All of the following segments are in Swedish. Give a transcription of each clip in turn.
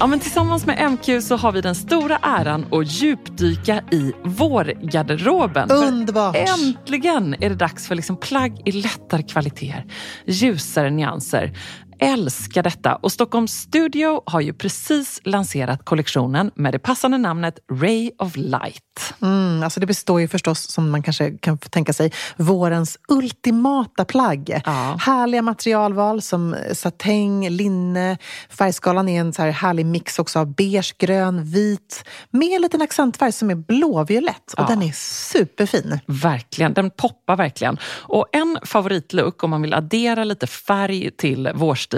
Ja, men tillsammans med MQ så har vi den stora äran att djupdyka i vårgarderoben. Underbart! För äntligen är det dags för liksom plagg i lättare kvaliteter, ljusare nyanser älskar detta och Stockholms Studio har ju precis lanserat kollektionen med det passande namnet Ray of Light. Mm, alltså det består ju förstås, som man kanske kan tänka sig, vårens ultimata plagg. Ja. Härliga materialval som satäng, linne. Färgskalan är en så här härlig mix också av beige, grön, vit med en liten accentfärg som är blåviolett. Och Ja. den är superfin. Verkligen, den poppar verkligen. Och en favoritlook om man vill addera lite färg till vårstilen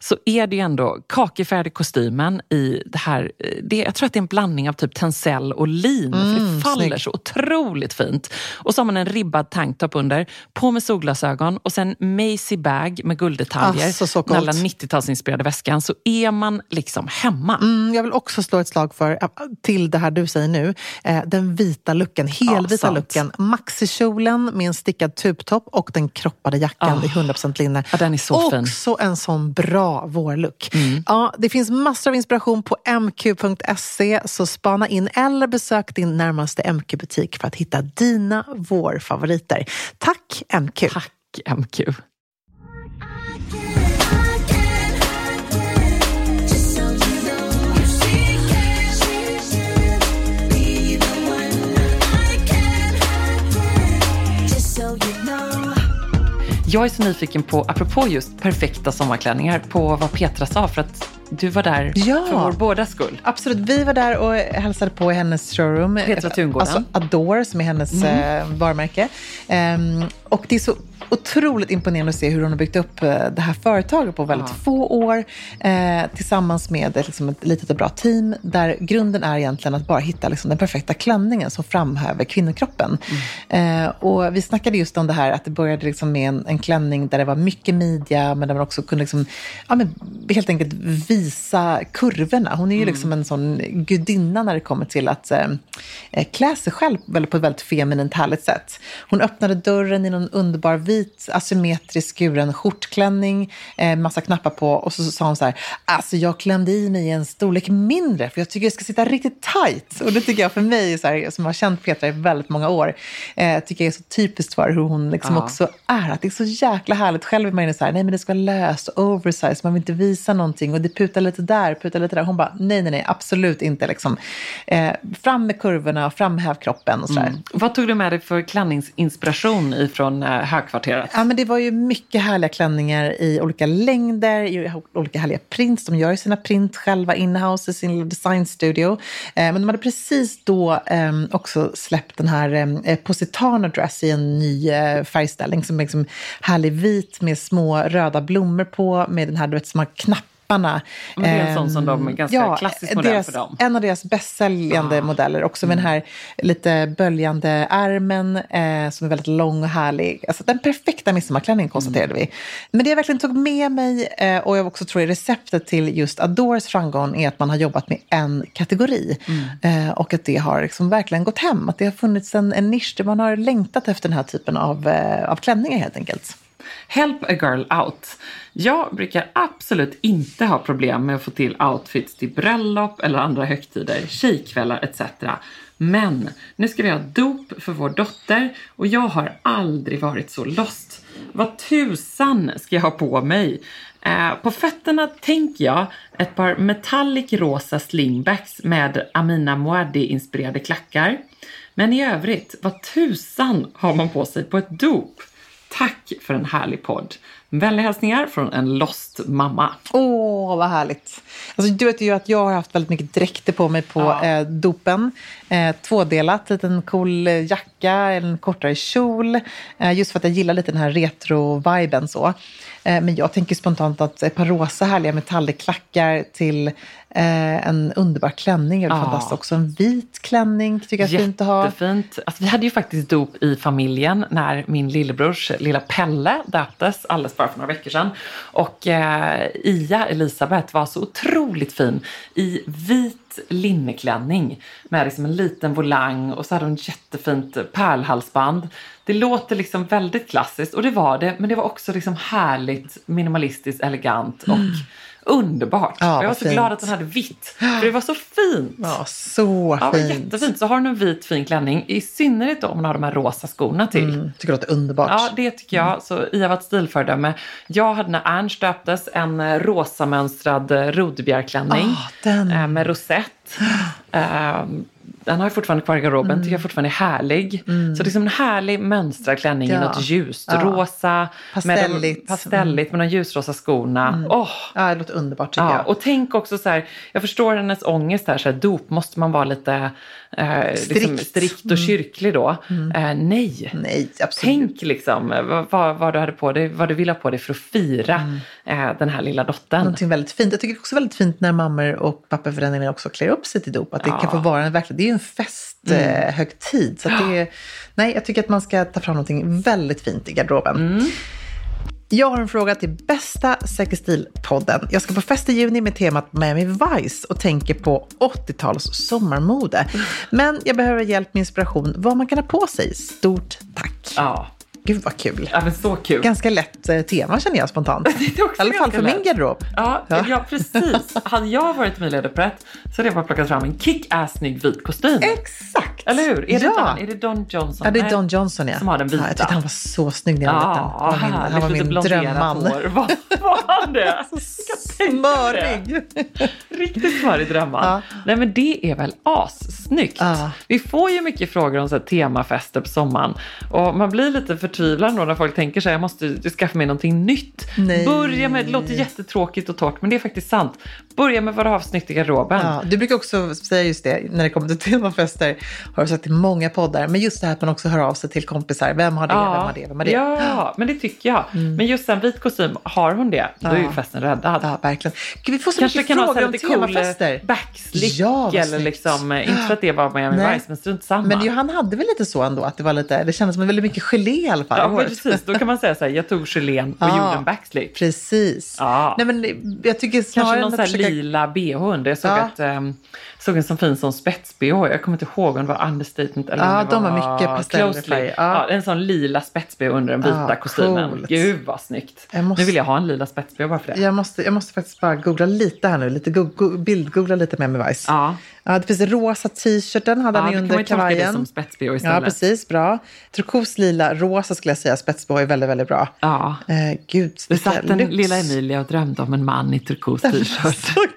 så är det ju ändå kakifärg i kostymen i det här, eh, det, jag tror att det är en blandning av typ tencel och lin för det faller snygg. så otroligt fint. Och så har man en ribbad tanktop under, på med solglasögon och sen Macy bag med gulddetaljer. Alltså, så den alla coolt. 90-talsinspirerade väskan så är man liksom hemma. Mm, jag vill också slå ett slag för, äh, till det här du säger nu, eh, den vita looken, helvita sant. looken. Maxikjolen med en stickad tubtopp och den kroppade jackan Ah. i 100% linne. Ja, den är så fin. En sån bra vårlook. Ja, det finns massor av inspiration på mq.se, så spana in eller besök din närmaste MQ-butik för att hitta dina vårfavoriter. Tack MQ! Tack MQ. Jag är så nyfiken på, apropå just perfekta sommarklänningar, på vad Petra sa för att du var där Ja. för vår båda skull. Absolut, vi var där och hälsade på i hennes showroom. Petra Tungården. Alltså Adore som är hennes eh, varumärke. Ehm, och det är så otroligt imponerande att se hur hon har byggt upp eh, det här företaget på väldigt få år eh, tillsammans med ett, liksom, ett litet och bra team där grunden är egentligen att bara hitta liksom, den perfekta klänningen som framhäver kvinnokroppen. Eh, och vi snackade just om det här att det började liksom med en, en klänning där det var mycket midja men där man också kunde liksom, ja, men helt enkelt visa kurvorna. Hon är ju liksom en sån gudinna när det kommer till att eh, eh, klä sig själv på ett väldigt feminint härligt sätt. Hon öppnade dörren i någon underbar vit asymmetrisk skuren skjortklänning, eh, massa knappar på och så sa hon så här, alltså jag klämde i mig en storlek mindre för jag tycker jag ska sitta riktigt tight. Och det tycker jag för mig, så här, som har känt Petra i väldigt många år, eh, tycker jag är så typiskt för hur hon liksom Ja. också är. Att det är så jäkla härligt. Själv är man ju så här, nej men det ska vara löst, oversize, man vill inte visa någonting och det putar lite där, putar lite där. Hon bara, nej nej nej, absolut inte liksom. Eh, fram med kurvorna, framhäv kroppen och sådär. Vad tog du med dig för klänningsinspiration ifrån från eh, högkvarteret? Ja, men det var ju mycket härliga klänningar i olika längder, i olika härliga prints. De gör ju sina print själva inhouse i sin designstudio. Eh, men de hade precis då ehm, också släppt den här ehm, eh, Positano Dress i en ny färgställning som är liksom härlig vit med små röda blommor på, med den här du vet, som har knapparna. Men det är en sån som de- Ehm, ganska klassisk modell deras, för dem. En av deras bästsäljande modeller, också med den här lite böljande ärmen eh, som är väldigt lång och härlig. Alltså den perfekta midsommarklänningen konstaterade vi. Men det jag verkligen tog med mig eh, och jag också tror är receptet till just Adores framgång är att man har jobbat med en kategori. Eh, och att det har liksom verkligen gått hem. Att det har funnits en, en nisch där man har längtat efter den här typen av, eh, av klänningar helt enkelt. Help a girl out. Jag brukar absolut inte ha problem med att få till outfits till bröllop eller andra högtider, tjejkvällar etc. Men nu ska vi ha dop för vår dotter och jag har aldrig varit så lost. Vad tusan ska jag ha på mig? Eh, på fötterna tänker jag ett par metallic rosa slingbacks med Amina Moadi-inspirerade klackar. Men i övrigt, vad tusan har man på sig på ett dop? Tack för en härlig podd. Vänliga hälsningar från en lost mamma. Åh, vad härligt. Alltså, du vet ju att jag har haft väldigt mycket dräkter på mig på Ja. eh, dopen. Eh, tvådelat, liten cool jacka, en kortare kjol. Eh, just för att jag gillar lite den här retro-viben. Så. Eh, men jag tänker spontant att ett par rosa härliga metallklackar till eh, en underbar klänning är Ja. fantastiskt också. En vit klänning tycker jag är fint att ha. Jättefint. Alltså, vi hade ju faktiskt dop i familjen när min lillebrors lilla Pelle döptes alldeles bara för några veckor sedan. Och eh, Ia, Elisabeth, var så otroligt Otroligt fin i vit linneklänning med liksom en liten volang och så hade hon ett jättefint pärlhalsband. Det låter liksom väldigt klassiskt och det var det, men det var också liksom härligt minimalistiskt, elegant och mm underbart. Ja, jag var så fint. glad att hon hade vitt, för det var så fint. Ja, så Ja, fint. jättefint. Så har hon en vit fin klänning, i synnerhet då om hon har de här rosa skorna till. Mm, tycker det låter underbart. Ja, det tycker jag. Så Ia var ett stilföredöme. Jag hade när Ernst döptes en rosamönstrad eh, rodbjärklänning Ah, den. eh, med rosett. Eh, den har jag fortfarande kvar i garderoben, tycker jag fortfarande är härlig. Så det är som en härlig mönstrad klänning i Mm. Ja. något ljust. Ja. Rosa, med Pastelligt. Mm. de, pastelligt med de ljusrosa skorna. Åh, Ja, det låter underbart tycker Ja, jag. och tänk också så här, jag förstår hennes ångest här, så här dop måste man vara lite eh, Liksom Strikt. strikt och kyrklig då. Eh, nej. Nej. Tänk liksom eh, vad, vad, du hade på dig, vad du ville ha på dig för att fira eh, den här lilla dottern. Någonting väldigt fint. Jag tycker också väldigt fint när mammor och pappor för den delen också klär upp sig till dop. Att det Ja. kan få vara en verkligen, det är ju en festhögtid. Högtid. så det nej, jag tycker att man ska ta fram någonting väldigt fint i garderoben. Jag har en fråga till bästa Säker stil-podden. Jag ska på fest i juni med temat Miami Vice och tänker på 80-tals sommarmode. Men jag behöver hjälp med inspiration vad man kan ha på sig. Stort tack. Ja, Gud vad kul. ja men så kul. Ganska lätt eh, tema känner jag spontant. Det är också I alla fall för min lätt. garderob. Ja, Ja. ja. precis. Hade jag varit Emilia de Pret så hade jag bara plockat fram en kick-ass snygg vit kostym. Exakt! Eller hur? Är det, ja. Don, är det Don Johnson? Ja, det är. Don Johnson ja. Som har den vita. Ja, jag tyckte han var så snygg när jag var liten. Ja, Han var min, han var drömman. hår. Var, var han det? Smörig! Riktigt smörig drömman. Nej men det är väl assnyggt. Ja. Vi får ju mycket frågor om så här, temafester på sommaren. Och man blir lite förtvivlad då när folk tänker sig jag måste skaffa mig någonting nytt. Nej. Börja med, det låter jättetråkigt och torrt men det är faktiskt sant. Börja med vad du har för snyggt i garderoben. Ja, du brukar också säga just det när det kommer till temafester. Har du sagt i många poddar. Men just det här att man också hör av sig till kompisar. Vem har det? Vem har det? Vem har det? ja, men det tycker jag. Men just en vit kostym, har hon det, då är ju Ja. festen räddad. Ja, verkligen. Gud, vi får så Kanske mycket frågor om lite cool temafester. eh, backslick Ja, eller liksom, eh, inte för att det var Miami Nej. Vice, men strunt samma. Men Johan hade väl lite så ändå, att det var lite, det kändes som väldigt mycket gelé i alla fall. Ja, men precis. Då kan man säga så här, jag tog gelén och Ja. gjorde en backslick. Precis. Ja. Nej, men jag tycker snarare Kanske någon så här försöka... lila bh under. Jag såg, Ja. att, ehm, såg en sån fin som spets-bh. Jag kommer inte ihåg om det var understatement eller Ja, om det de var mycket pastellfärg. Ja. Ja. en sån lila spets-bh under den vita Ja, kostymen. coolt. Gud vad snyggt. Måste- Nu vill jag ha en lila spets-bh bara för det. Jag måste, jag måste faktiskt bara googla lite här nu. Lite go- go- bildgoogla lite med mig Vice. Ja. Ja, det finns rosa t-shirten hade Ja, han man under ju tolka det kavajen. som istället. Ja, precis. Bra. Turkos, lila, rosa skulle jag säga. Spetsbh är väldigt, väldigt bra. Ja. Eh, gud, Det satt den lilla Emilia och drömde om en man i turkos t-shirt.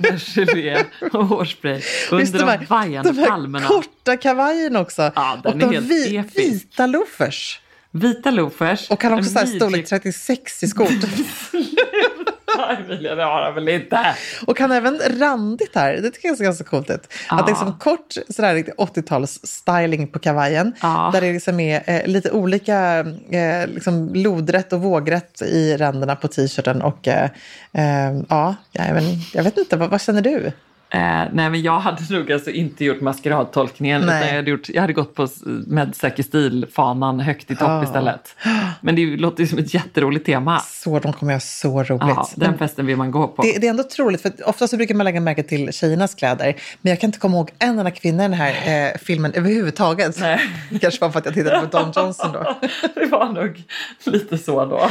Med gelé och hårspray under de de, här, vajande de här palmerna. korta kavajen också. Ja, den och är de helt vi, episk. vita loafers. Vita loafers. Och han också så här storlek 36 i skor. Emilia, det har han väl inte? och han även randigt här. Det tycker jag ser ganska coolt ut. Ja. Att det är liksom kort sådär riktigt 80-tals styling på kavajen. Ja. Där det liksom är eh, lite olika eh, liksom lodrätt och vågrätt i ränderna på t-shirten. Och eh, eh, ja, jag vet, jag vet inte, vad, vad känner du? Eh, nej, men jag hade nog alltså inte gjort maskeradtolkningen. Nej. Utan jag, hade gjort, jag hade gått på s- med säker stil-fanan högt i topp Ja. istället. Men det låter ju som ett jätteroligt tema. Så, de kommer jag så roligt. Ja, den Men festen vill man gå på. det, det är ändå troligt, för ofta så brukar man lägga märke till tjejernas kläder. Men jag kan inte komma ihåg en enda kvinna i den här eh, filmen överhuvudtaget. Nej. Kanske var för att jag tittade på Don Johnson då. det var nog lite så då.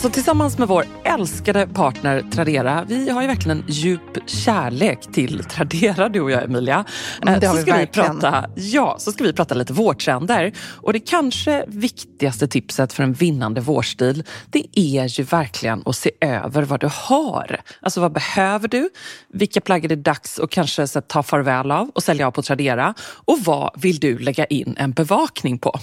Alltså tillsammans med vår älskade partner Tradera, vi har ju verkligen en djup kärlek till Tradera du och jag Emilia. Mm, det har så vi ska verkligen. Vi prata, ja, så ska vi prata lite vårtrender. Och det kanske viktigaste tipset för en vinnande vårstil, det är ju verkligen att se över vad du har. Alltså vad behöver du? Vilka plagg är det dags att kanske så, ta farväl av och sälja av på Tradera? Och vad vill du lägga in en bevakning på?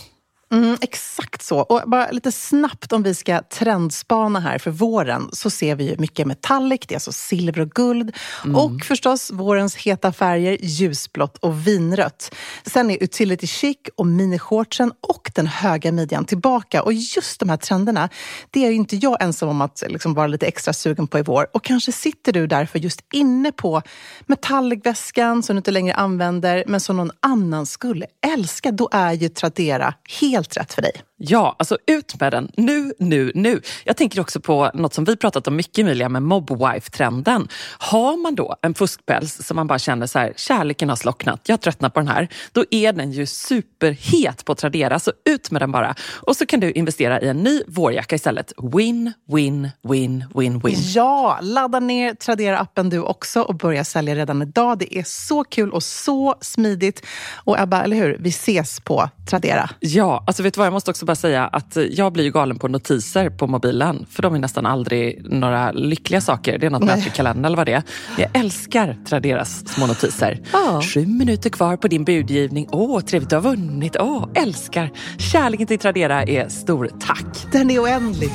Mm, exakt så. Och bara lite snabbt om vi ska trendspana här för våren så ser vi ju mycket metallic, det är alltså silver och guld. Och förstås vårens heta färger ljusblått och vinrött. Sen är utility chic och minishortsen och den höga midjan tillbaka. Och just de här trenderna, det är ju inte jag ensam om att liksom vara lite extra sugen på i vår. Och kanske sitter du därför just inne på metallic-väskan som du inte längre använder men som någon annan skulle älska. Då är ju Tradera helt rätt för dig. Ja, alltså ut med den nu, nu, nu. Jag tänker också på något som vi pratat om mycket Emilia med mobwife-trenden. Har man då en fuskpäls som man bara känner så här, kärleken har slocknat, jag tröttnar på den här. Då är den ju superhet på Tradera, så ut med den bara. Och så kan du investera i en ny vårjacka istället. Win, win, win, win, win. Ja, ladda ner Tradera-appen du också och börja sälja redan idag. Det är så kul och så smidigt. Och Ebba, eller hur? Vi ses på Tradera. Ja, alltså vet du vad, jag måste också bara säga att jag blir ju galen på notiser på mobilen. För de är nästan aldrig några lyckliga saker. Det är något med Nej. i kalendern eller vad det är. Jag älskar Traderas små notiser. Ja. Sju minuter kvar på din budgivning. Åh, trevligt du har vunnit. Åh, älskar. Kärleken till Tradera är stor. Tack. Den är oändlig.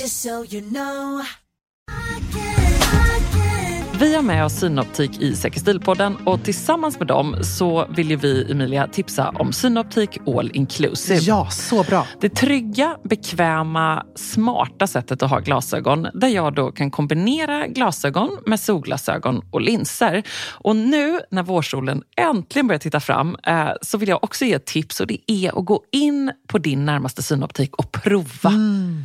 Just so you know. Vi har med oss Synoptik i Säker stil-podden och tillsammans med dem så vill ju vi, Emilia, tipsa om Synoptik All Inclusive. Ja, så bra. Det trygga, bekväma, smarta sättet att ha glasögon där jag då kan kombinera glasögon med solglasögon och linser. Och nu när vårsolen äntligen börjar titta fram eh, så vill jag också ge ett tips och det är att gå in på din närmaste synoptik och prova.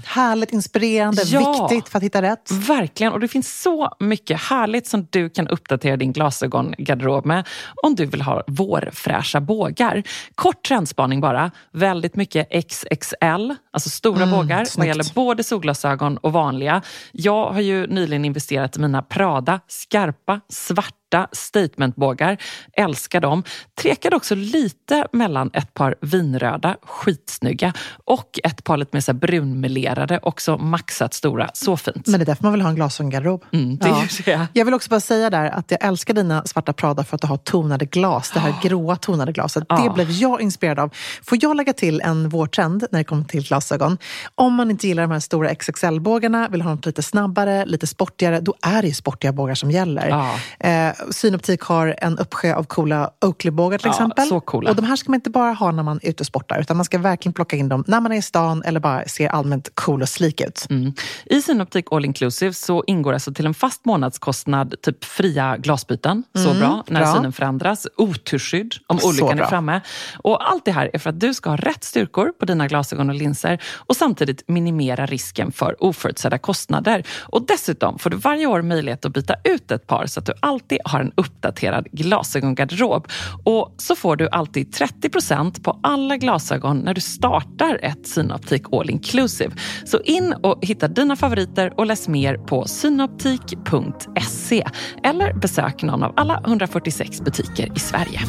Härligt, inspirerande, Ja. viktigt för att hitta rätt. Verkligen, och det finns så mycket härligt som du kan uppdatera din glasögongarderob med om du vill ha vårfräscha bågar. Kort trendspaning bara, väldigt mycket XXL, alltså stora bågar vad snyggt. gäller både solglasögon och vanliga. Jag har ju nyligen investerat i mina Prada skarpa, svarta statementbågar. Älskar dem. Tvekade också lite mellan ett par vinröda, skitsnygga och ett par lite mer så brunmelerade, också maxat stora. Så fint. Men det är därför man vill ha en glasögongarderob. Mm, det det. Jag vill också bara säga där att jag älskar dina svarta Prada för att du har tonade glas. Det här gråa tonade glaset. Det Ja. blev jag inspirerad av. Får jag lägga till en vårtrend när det kommer till glasögon? Om man inte gillar de här stora XXL-bågarna, vill ha något lite snabbare, lite sportigare, då är det ju sportiga bågar som gäller. Ja. Eh, Synoptik har en uppsjö av coola Oakley-bågar till Ja, exempel. så coola. Och de här ska man inte bara ha när man är ute och sportar, utan man ska verkligen plocka in dem när man är i stan eller bara ser allmänt cool och slik ut. Mm. I Synoptik All Inclusive så ingår alltså till en fast månadskostnad typ fria glasbyten. Så bra när bra. synen förändras. Oturskydd om Så olyckan är framme. Och allt det här är för att du ska ha rätt styrkor på dina glasögon och linser och samtidigt minimera risken för oförutsedda kostnader. Och dessutom får du varje år möjlighet att byta ut ett par så att du alltid har en uppdaterad glasögongarderob. Och så får du alltid 30% på alla glasögon när du startar ett Synoptik All Inclusive. Så in och hitta dina favoriter och läs mer på synoptik.se eller besök någon av alla 146 butiker i Sverige.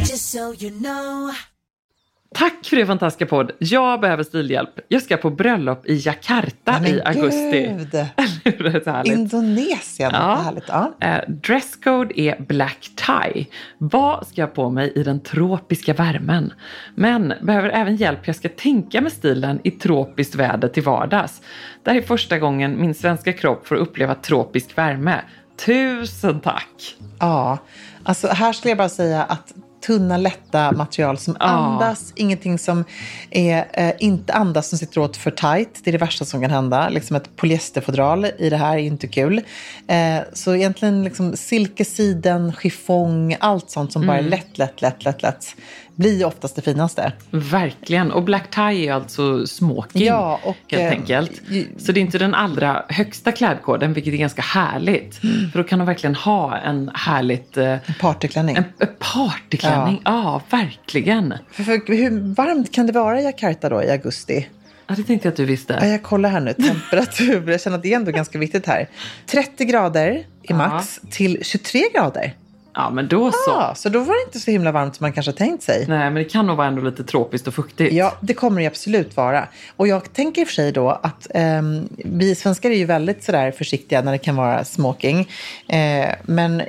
Just so you know. Tack för det fantastiska podd. Jag behöver stilhjälp. Jag ska på bröllop i Jakarta Men i augusti. Indonesien, Ja. härligt. Ja. Eh, dresscode är black tie. Vad ska jag på mig i den tropiska värmen? Men behöver även hjälp hur jag ska tänka med stilen i tropiskt väder till vardags. Det här är första gången min svenska kropp får uppleva tropisk värme. Tusen tack! Ja, alltså här skulle jag bara säga att tunna, lätta material som andas. Ingenting som är, eh, inte andas som sitter åt för tight. Det är det värsta som kan hända. Liksom ett polyesterfodral i det här är inte kul. Eh, så egentligen liksom silke, siden, chiffong, allt sånt som bara är lätt, lätt, lätt, lätt, lätt blir oftast det finaste. Verkligen. Och black tie är alltså smoking Ja, och, helt eh, enkelt. Så det är inte den allra högsta klädkoden, vilket är ganska härligt. Mm. För då kan de verkligen ha en härligt... Eh, Partyklänning. en, en partyklänning. Ja, verkligen. För, för, hur varmt kan det vara i Jakarta då i augusti? Ja, det tänkte jag att du Ja, visste. jag kollar här nu. Temperatur. Jag känner att det är ändå ganska viktigt här. 30 grader i max till 23 grader. Ja, men då så. Ja, så då var det inte så himla varmt som man kanske har tänkt sig. Nej, men det kan nog vara ändå lite tropiskt och fuktigt. Ja, det kommer det absolut vara. Och jag tänker i och för sig då att ehm, vi svenskar är ju väldigt sådär försiktiga när det kan vara smoking. Eh, men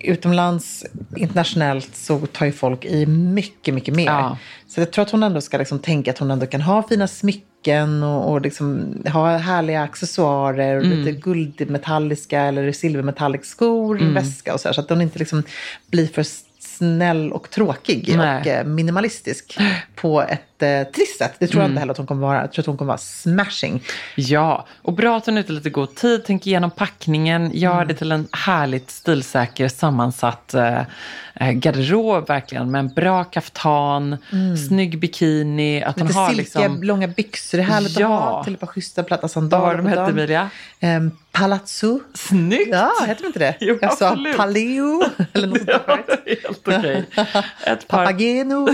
utomlands, internationellt, så tar ju folk i mycket, mycket mer. Ja. Så jag tror att hon ändå ska liksom tänka att hon ändå kan ha fina smycken och, och liksom ha härliga accessoarer och lite guldmetalliska eller silvermetalliska skor, väska och så här. Så att hon inte liksom blir för snäll och tråkig Nej. och eh, minimalistisk på ett sätt. Det tror jag inte heller att hon kommer vara. Jag tror att hon kommer vara smashing. Ja, och bra att hon är ute lite god tid, tänker igenom packningen, gör Mm. det till en härligt stilsäker sammansatt eh, eh, garderob verkligen. Med en bra kaftan, snygg bikini, att hon Mm. Lite har silkiga, liksom... långa byxor. Det är härligt Ja. att ha till ett par schyssta platta Vad sandaler. var de hette. Emilia? Ehm, palazzo. Snyggt! Ja, heter inte det? Jo, jag sa paleo eller något sånt helt okej. Ett par Papageno.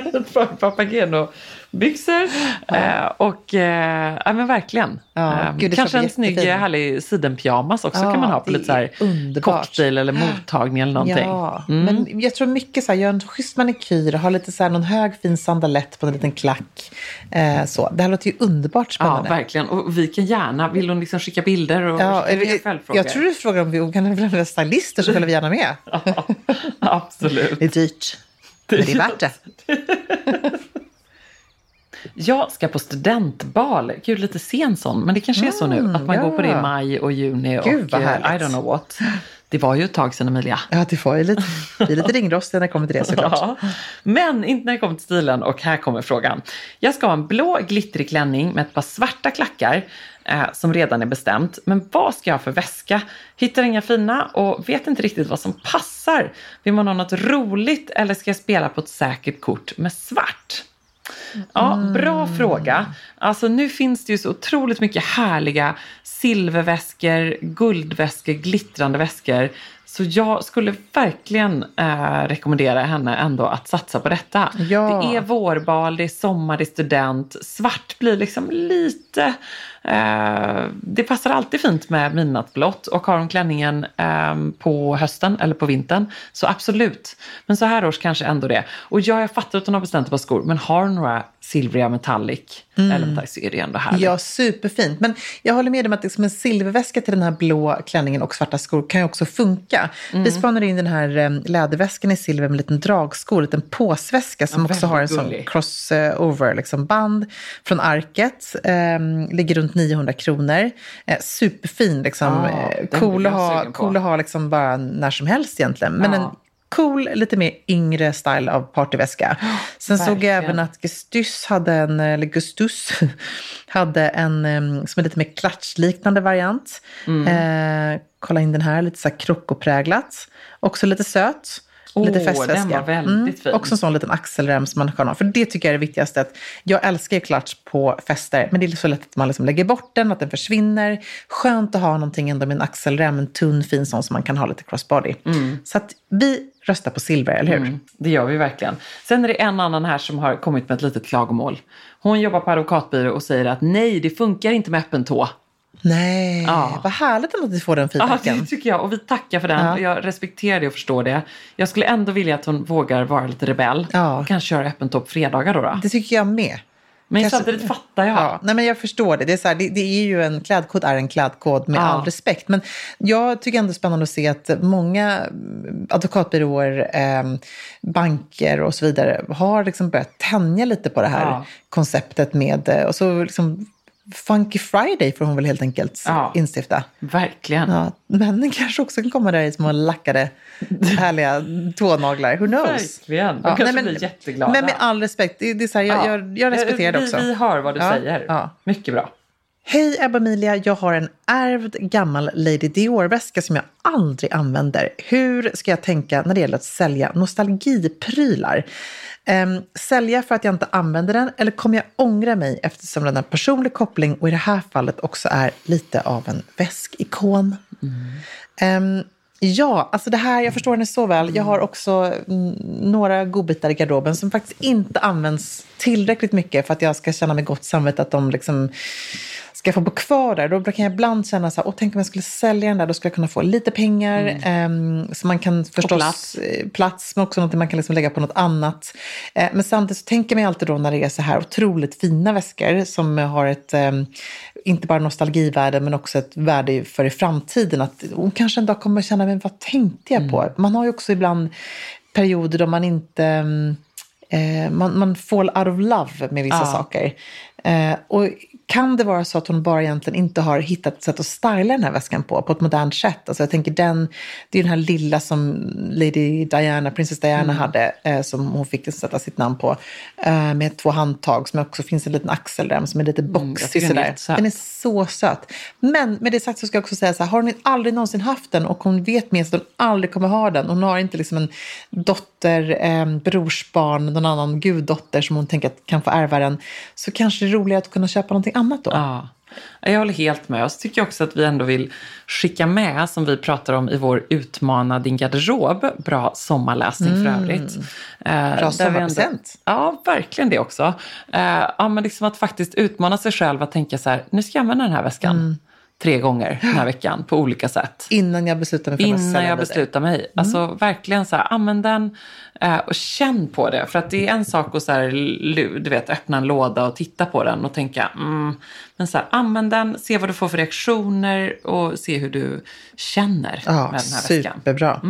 par Papageno-byxor. Eh, och eh, ja, men verkligen. Ja, Eh, gud, kanske en snygg jättefin. härlig sidenpyjamas också Ja, kan man ha på lite så här cocktail eller mottagning eller någonting. Ja, Mm. men jag tror mycket så här, gör en schysst manikyr, ha lite så här, någon hög fin sandalett på en liten klack. Eh, så. Det här låter ju underbart Ja, spännande. verkligen. Och vi kan gärna, vill hon liksom skicka bilder och Ja, skicka jag, tror du frågar om vi kan välja stylister så följer vi gärna med. Absolut. Det är dyrt, men det är värt det. Jag ska på studentbal. Gud, lite sen sån, men det kanske är så nu. Att man ja. går på det i maj och juni Gud, och vad eh, I härligt. don't know what. Det var ju ett tag sedan Emilia. Ja, det får ju lite, vi är lite ringrostiga när det kommer till det såklart. Ja. Men inte när det kommer till stilen och här kommer frågan. Jag ska ha en blå glittrig klänning med ett par svarta klackar eh, som redan är bestämt. Men vad ska jag ha för väska? Hittar inga fina och vet inte riktigt vad som passar. Vill man ha något roligt eller ska jag spela på ett säkert kort med svart? Ja, bra fråga. Alltså nu finns det ju så otroligt mycket härliga silverväskor, guldväskor, glittrande väskor. Så jag skulle verkligen eh, rekommendera henne ändå att satsa på detta. Ja. Det är vårbal, det är sommar, det är student. Svart blir liksom lite... Eh, det passar alltid fint med midnattsblått och har hon klänningen eh, på hösten eller på vintern så absolut. Men så här års kanske ändå det. Och ja, jag fattar att hon har bestämt ett par skor men har hon några silvriga metallic metallic så är det ändå härligt. Ja, superfint. Men jag håller med om att liksom en silverväska till den här blå klänningen och svarta skor kan ju också funka. Mm. Vi spanade in den här eh, läderväskan i silver med en liten dragsko, en liten påsväska som Ja, också har en väldigt sån gullig. crossover liksom band från Arket. Eh, ligger runt 900 kronor. Eh, superfin, liksom. Ja, eh, cool att ha, cool att ha liksom bara när som helst egentligen. Men Ja. en cool, lite mer yngre style av partyväska. Sen såg jag verkligen. även att Gustus hade en, eller Gustus hade en som är lite mer klatschliknande variant. Eh, kolla in den här, lite så här krokopräglat. Också lite söt. Lite den festväska. var väldigt fin. Också en sån liten axelrem som man kan ha. För det tycker jag är det viktigaste. Att jag älskar ju klatsch på fester. Men det är så lätt att man liksom lägger bort den, att den försvinner. Skönt att ha någonting ändå med en axelrem. En tunn fin sån som man kan ha lite crossbody. Så att vi röstar på silver, eller hur? Mm, det gör vi verkligen. Sen är det en annan här som har kommit med ett litet klagomål. Hon jobbar på advokatbyrå och säger att nej, det funkar inte med öppen tå. Nej, Ja. vad härligt att vi får den Ja, feedbacken. det tycker jag. Och vi tackar för den. Ja. Jag respekterar det och förstår det. Jag skulle ändå vilja att hon vågar vara lite rebell. Ja. Och kanske köra öppen tå på fredagar då. då. Det tycker jag med. Men kanske- samtidigt fattar jag. Ja, nej men jag förstår det. Det är, så här, det, det är ju en klädkod är en klädkod med Ja. all respekt. Men jag tycker ändå det är spännande att se att många advokatbyråer, eh, banker och så vidare har liksom börjat tänja lite på det här Ja. konceptet med, eh, och så liksom Funky Friday får hon väl helt enkelt Ja. instifta. Verkligen. Ja, männen kanske också kan komma där i små lackade, härliga tånaglar. Who knows? Verkligen. De kanske blir jätteglada. Men med all respekt, det, det är så här, jag, Ja. jag, jag respekterar det vi, också. Vi hör vad du Ja, säger. ja. Mycket bra. Hej Ebba Emilia, jag har en ärvd gammal Lady Dior-väska som jag aldrig använder. Hur ska jag tänka när det gäller att sälja nostalgiprylar? Ehm, sälja för att jag inte använder den eller kommer jag ångra mig eftersom den har personlig koppling och i det här fallet också är lite av en väskikon? Ehm, ja, alltså det här, jag förstår henne så väl. Jag har också mm, några godbitar i garderoben som faktiskt inte används tillräckligt mycket för att jag ska känna mig gott samvete att de liksom ska få bo kvar där. Då kan jag ibland känna så här, åh, tänk om jag skulle sälja den där, då skulle jag kunna få lite pengar. ehm, så man kan förstås plats. plats. plats, men också något man kan liksom lägga på något annat. Eh, men samtidigt så tänker man alltid då när det är så här otroligt fina väskor som har ett, ehm, inte bara nostalgivärde, men också ett värde för i framtiden. Att hon kanske en dag kommer känna, men vad tänkte jag på? Man har ju också ibland perioder då man inte ehm, eh, man, man fall out of love med vissa Ja. saker. Eh, och kan det vara så att hon bara egentligen inte har hittat ett sätt att styla den här väskan på, på ett modernt sätt? Alltså jag tänker den, det är den här lilla som Lady Diana, Princess Diana Mm. hade, eh, som hon fick sätta sitt namn på, eh, med två handtag som också finns en liten axelrem som är lite Mm, boxig den är sådär. Den är så söt. Men med det sagt så ska jag också säga så här, har hon aldrig någonsin haft den och hon vet med sig att hon aldrig kommer ha den. Hon har inte liksom en dotter, eh, brorsbarn, någon annan guddotter som hon tänker att kan få ärva den. Så kanske det är roligare att kunna köpa någonting annat då. Ja. Jag håller helt med. Och så tycker jag också att vi ändå vill skicka med, som vi pratar om i vår Utmana din garderob, bra sommarläsning för övrigt. Eh, ändå- sommarpresent. Ja, verkligen det också. Eh, ja, men liksom att faktiskt utmana sig själv att tänka så här, nu ska jag använda den här väskan tre gånger den här veckan på olika sätt. Innan jag beslutar mig för att Innan jag beslutar mig. Alltså verkligen så här, använd den eh, och känn på det. För att det är en sak att så här, du vet, öppna en låda och titta på den och tänka, mm, men så här, använd den, se vad du får för reaktioner och se hur du känner Ja, med den här väskan. superbra.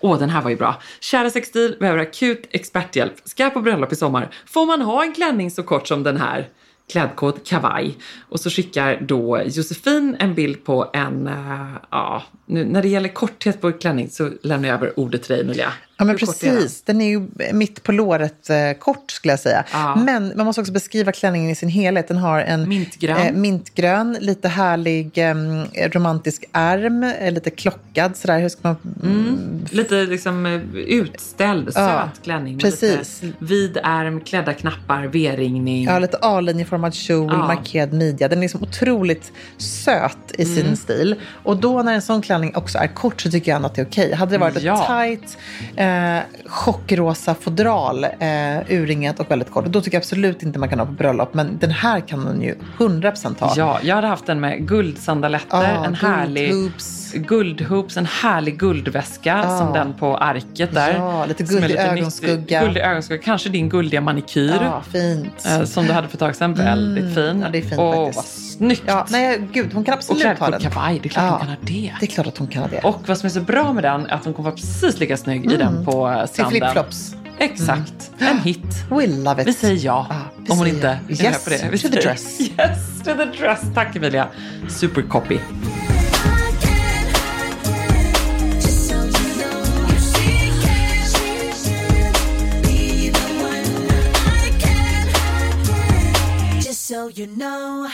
Åh, den här var ju bra. Kära Sextil behöver akut experthjälp. Ska på bröllop i sommar? Får man ha en klänning så kort som den här? Klädkod kavaj. Och så skickar då Josefin en bild på en, eh, ja, nu, när det gäller korthet på klänning så lämnar jag över ordet till dig Emilia. Ja, men Hur kort är den? precis. Den är ju mitt på låret eh, kort skulle jag säga. Ja. Men man måste också beskriva klänningen i sin helhet. Den har en Mintgrön. eh, mintgrön lite härlig eh, romantisk ärm, eh, lite klockad sådär. Hur ska man... Lite liksom eh, utställd, Ja, söt klänning. Med precis. Vid ärm, klädda knappar, V-ringning. Ja, lite A-linjeformad kjol, Ja. markerad midja. Den är liksom otroligt söt i Mm. sin stil. Och då när en sån klänning också är kort så tycker jag att det är okej. Hade det varit Ja. ett tight, eh, chockrosa fodral, eh, urringat och väldigt kort, då tycker jag absolut inte man kan ha på bröllop. Men den här kan man ju 100% ha. Ja, jag hade haft den med guldsandaletter, Ja, en härlig guldhoops. Guldhoops, en härlig guldväska Ja. som den på arket där. Ja, lite guldig ögonskugga. Guldig ögonskugga, kanske din guldiga manikyr. Ja, fint. eh, Som du hade för ett tag sedan. Väldigt fin. ja, det är fint Åh, faktiskt. vad snyggt! Ja, nej, gud, hon kan och absolut ha den. kavaj, det är klart Ja. hon kan ha det. Det är klart att hon kan ha det. Och vad som är så bra med den är att hon kommer vara precis lika snygg i den på eh, Till stranden. flipflops. Exakt, en hit. We love it. Vi säger ja, vi om hon inte är Yes på det. Vi to the dress. Yes to the dress. Tack Emilia. Super you know.